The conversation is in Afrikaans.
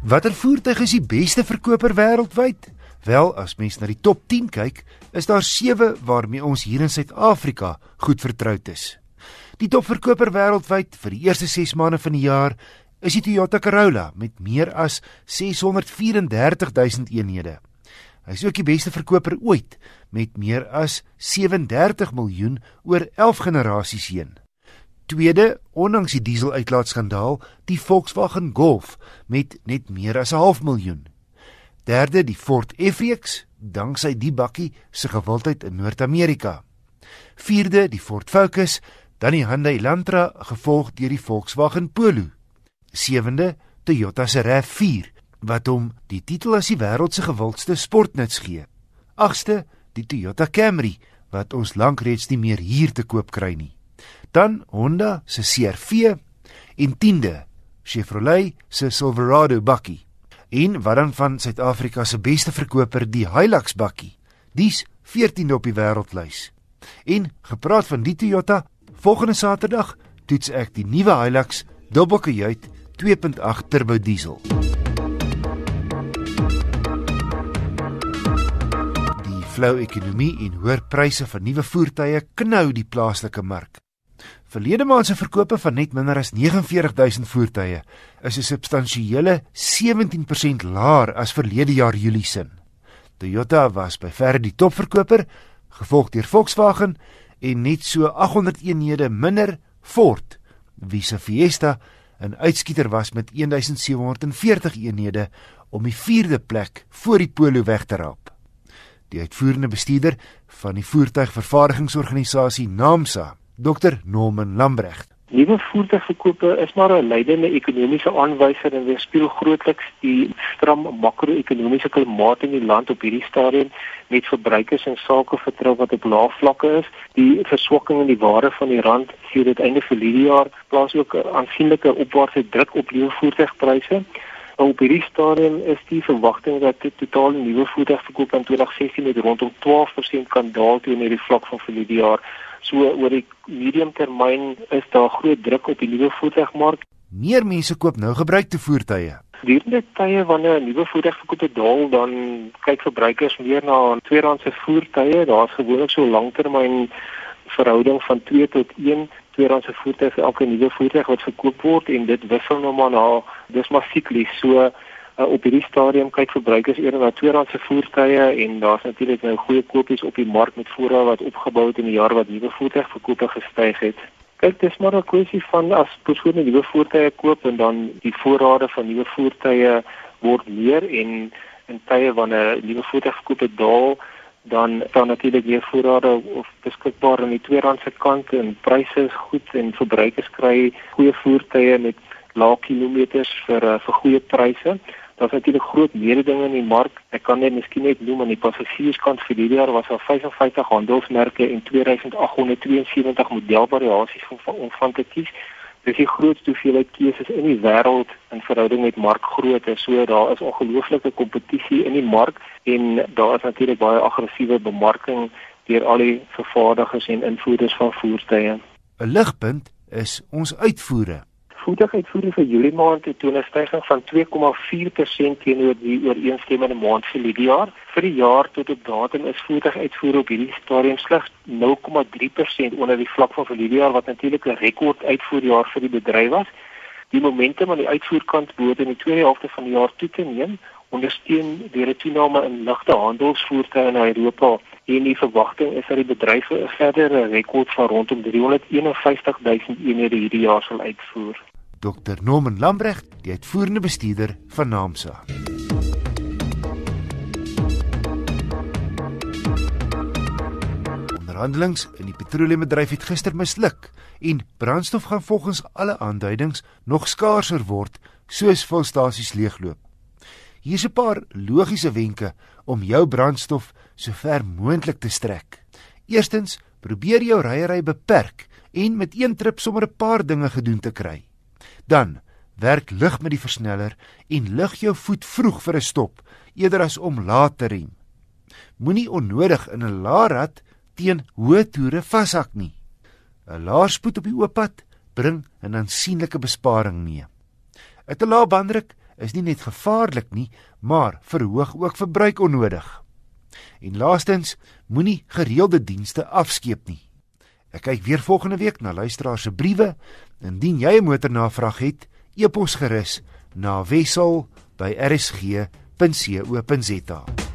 Watter voertuig is die beste verkoper wêreldwyd? Wel, as mens na die top 10 kyk, is daar 7 waarmee ons hier in Suid-Afrika goed vertroud is. Die topverkoper wêreldwyd vir die eerste 6 maande van die jaar is die Toyota Corolla met meer as 634 000 eenhede. Hy is ook die beste verkoper ooit met meer as 37 miljoen oor 11 generasies heen. Tweede, ondanks die dieseluitlaatskandaal, die Volkswagen Golf met net meer as 'n half miljoen. Derde, die Ford F-Rex, danksy die bakkie se gewildheid in Noord-Amerika. Vierde, die Ford Focus, dan die Hyundai Elantra gevolg deur die Volkswagen Polo. Sewende, Toyota se RAV4 wat hom die titel as die wêreld se gewildste sportnuts gee. Agste, die Toyota Camry wat ons lank reeds nie meer hier te koop kry nie dan Honda se CR-V en 10de Chevrolet se Silverado bakkie. En wat dan van Suid-Afrika se beste verkoper, die Hilux bakkie. Dis 14de op die wêreldlys. En gepraat van die Toyota, volgende Saterdag toets ek die nuwe Hilux dubbelkajuit 2.8 turbo diesel. Die flou ekonomie en hoër pryse van nuwe voertuie knou die plaaslike mark. Verlede maand se verkope van net minder as 49000 voertuie is 'n substansiële 17% laer as verlede jaar Julie se. Toyota was by ver die topverkoper, gevolg deur Volkswagen en net so 800 eenhede minder Ford, wie se Fiesta 'n uitskieter was met 1740 eenhede om die 4de plek voor die Polo weg te raap. Die uitvoerende bestuurder van die voertuigvervaardigingsorganisasie Naamsa Dr Norman Lambrecht. Nuwe voertuigverkope is maar 'n leidende ekonomiese aanwyser en weerspieël grootliks die stram makro-ekonomiese klimaat in die land op hierdie stadium met verbruikers en sakevertroue wat op lae vlakke is. Die verswakking in die waarde van die rand sien dit einde vir hierdie jaar plaas ook aansienlike opwaartse druk op nuwe voertuigpryse. Op hierdie stadium is die verwagting dat die totale nuwe voertuigverkope in 2016 met rondom 12% kan daal teenoor die vlak van verlede jaar. So oor die medium termyn is daar groot druk op die nuwe voertuigmark. Meer mense koop nou gebruikte voertuie. Gedurende tye wanneer 'n nuwe voertuig verkoop het daal, dan kyk verbruikers meer na tweedehandse voertuie. Daar's gewoonlik so 'n langtermyn verhouding van 2 tot 1 tweedehandse voertuie vir elke nuwe voertuig wat verkoop word en dit wissel nou maar na dis maar siklies. So uh, op hierdie stadium kyk verbruikers eerder na tweedehandse voertuie en daar's natuurlik nou goeie kopies op die mark met voorraad wat opgebou het in die jaar wat nuwe voertuigverkope gestyg het. Kyk, dis maar 'n kwessie van as persone nuwe voertuie koop en dan die voorrade van nuwe voertuie word meer en in tye wanneer nuwe voertuigverkope daal, dan dan natuurlik weer voorrade of beskikbaar aan die tweedehandse kant en pryse is goed en verbruikers kry goeie voertuie met lae kilometers vir uh, vir goeie pryse. Daar's natuurlik groot mededinge in die mark. Ek kan net miskien net noem aan die passasierskant vir hierdie jaar was daar 55 handelsmerke en 2872 modelvariasies om van te kies. Dis die grootste hoeveelheid keuses in die wêreld in verhouding met markgrootte. So daar is ongelooflike kompetisie in die mark en daar is natuurlik baie aggressiewe bemarking deur al die vervaardigers en invoerders van voertuie. 'n Ligpunt is ons uitvoere voertuiguitvoering vir Julie maand het toon 'n stygings van 2,4% teenoor die ooreenstemmende maand vir die jaar. Vir die jaar tot op datum is voertuiguitvoer op hierdie stadium slegs 0,3% onder die vlak van verlede jaar wat natuurlik 'n rekord uitvoerjaar vir die bedryf was. Die momentum aan die uitvoerkant behoort in die tweede helfte van die jaar toe te neem, ondersteun deur 'n toename in ligte handelsvoertuie in Europa en die verwagting is dat die bedryf 'n verdere rekord van rondom 351 000 eenhede hierdie jaar sal uitvoer. Dr Norman Lambrecht, die uitvoerende bestuurder van Naamsa. Onderhandelings in die petroleumbedryf het gister misluk en brandstof gaan volgens alle aanduidings nog skaarser word soos volstasies leegloop. Hier's 'n paar logiese wenke om jou brandstof so ver moontlik te strek. Eerstens, probeer jou ryery beperk en met een trip sommer 'n paar dinge gedoen te kry. Dan werk lig met die versneller en lig jou voet vroeg vir 'n stop eerder as om laat te rem. Moenie onnodig in 'n laarad teen hoë toere vashak nie. 'n Laarspoed op die oop pad bring 'n aansienlike besparing mee. 'n Te lae banddruk is nie net gevaarlik nie, maar verhoog ook verbruik onnodig. En laastens, moenie gereelde dienste afskeep nie. Ek kyk weer volgende week na luisteraars se briewe. Indien jy 'n motornavraag het, e-pos gerus na wissel@rsg.co.za.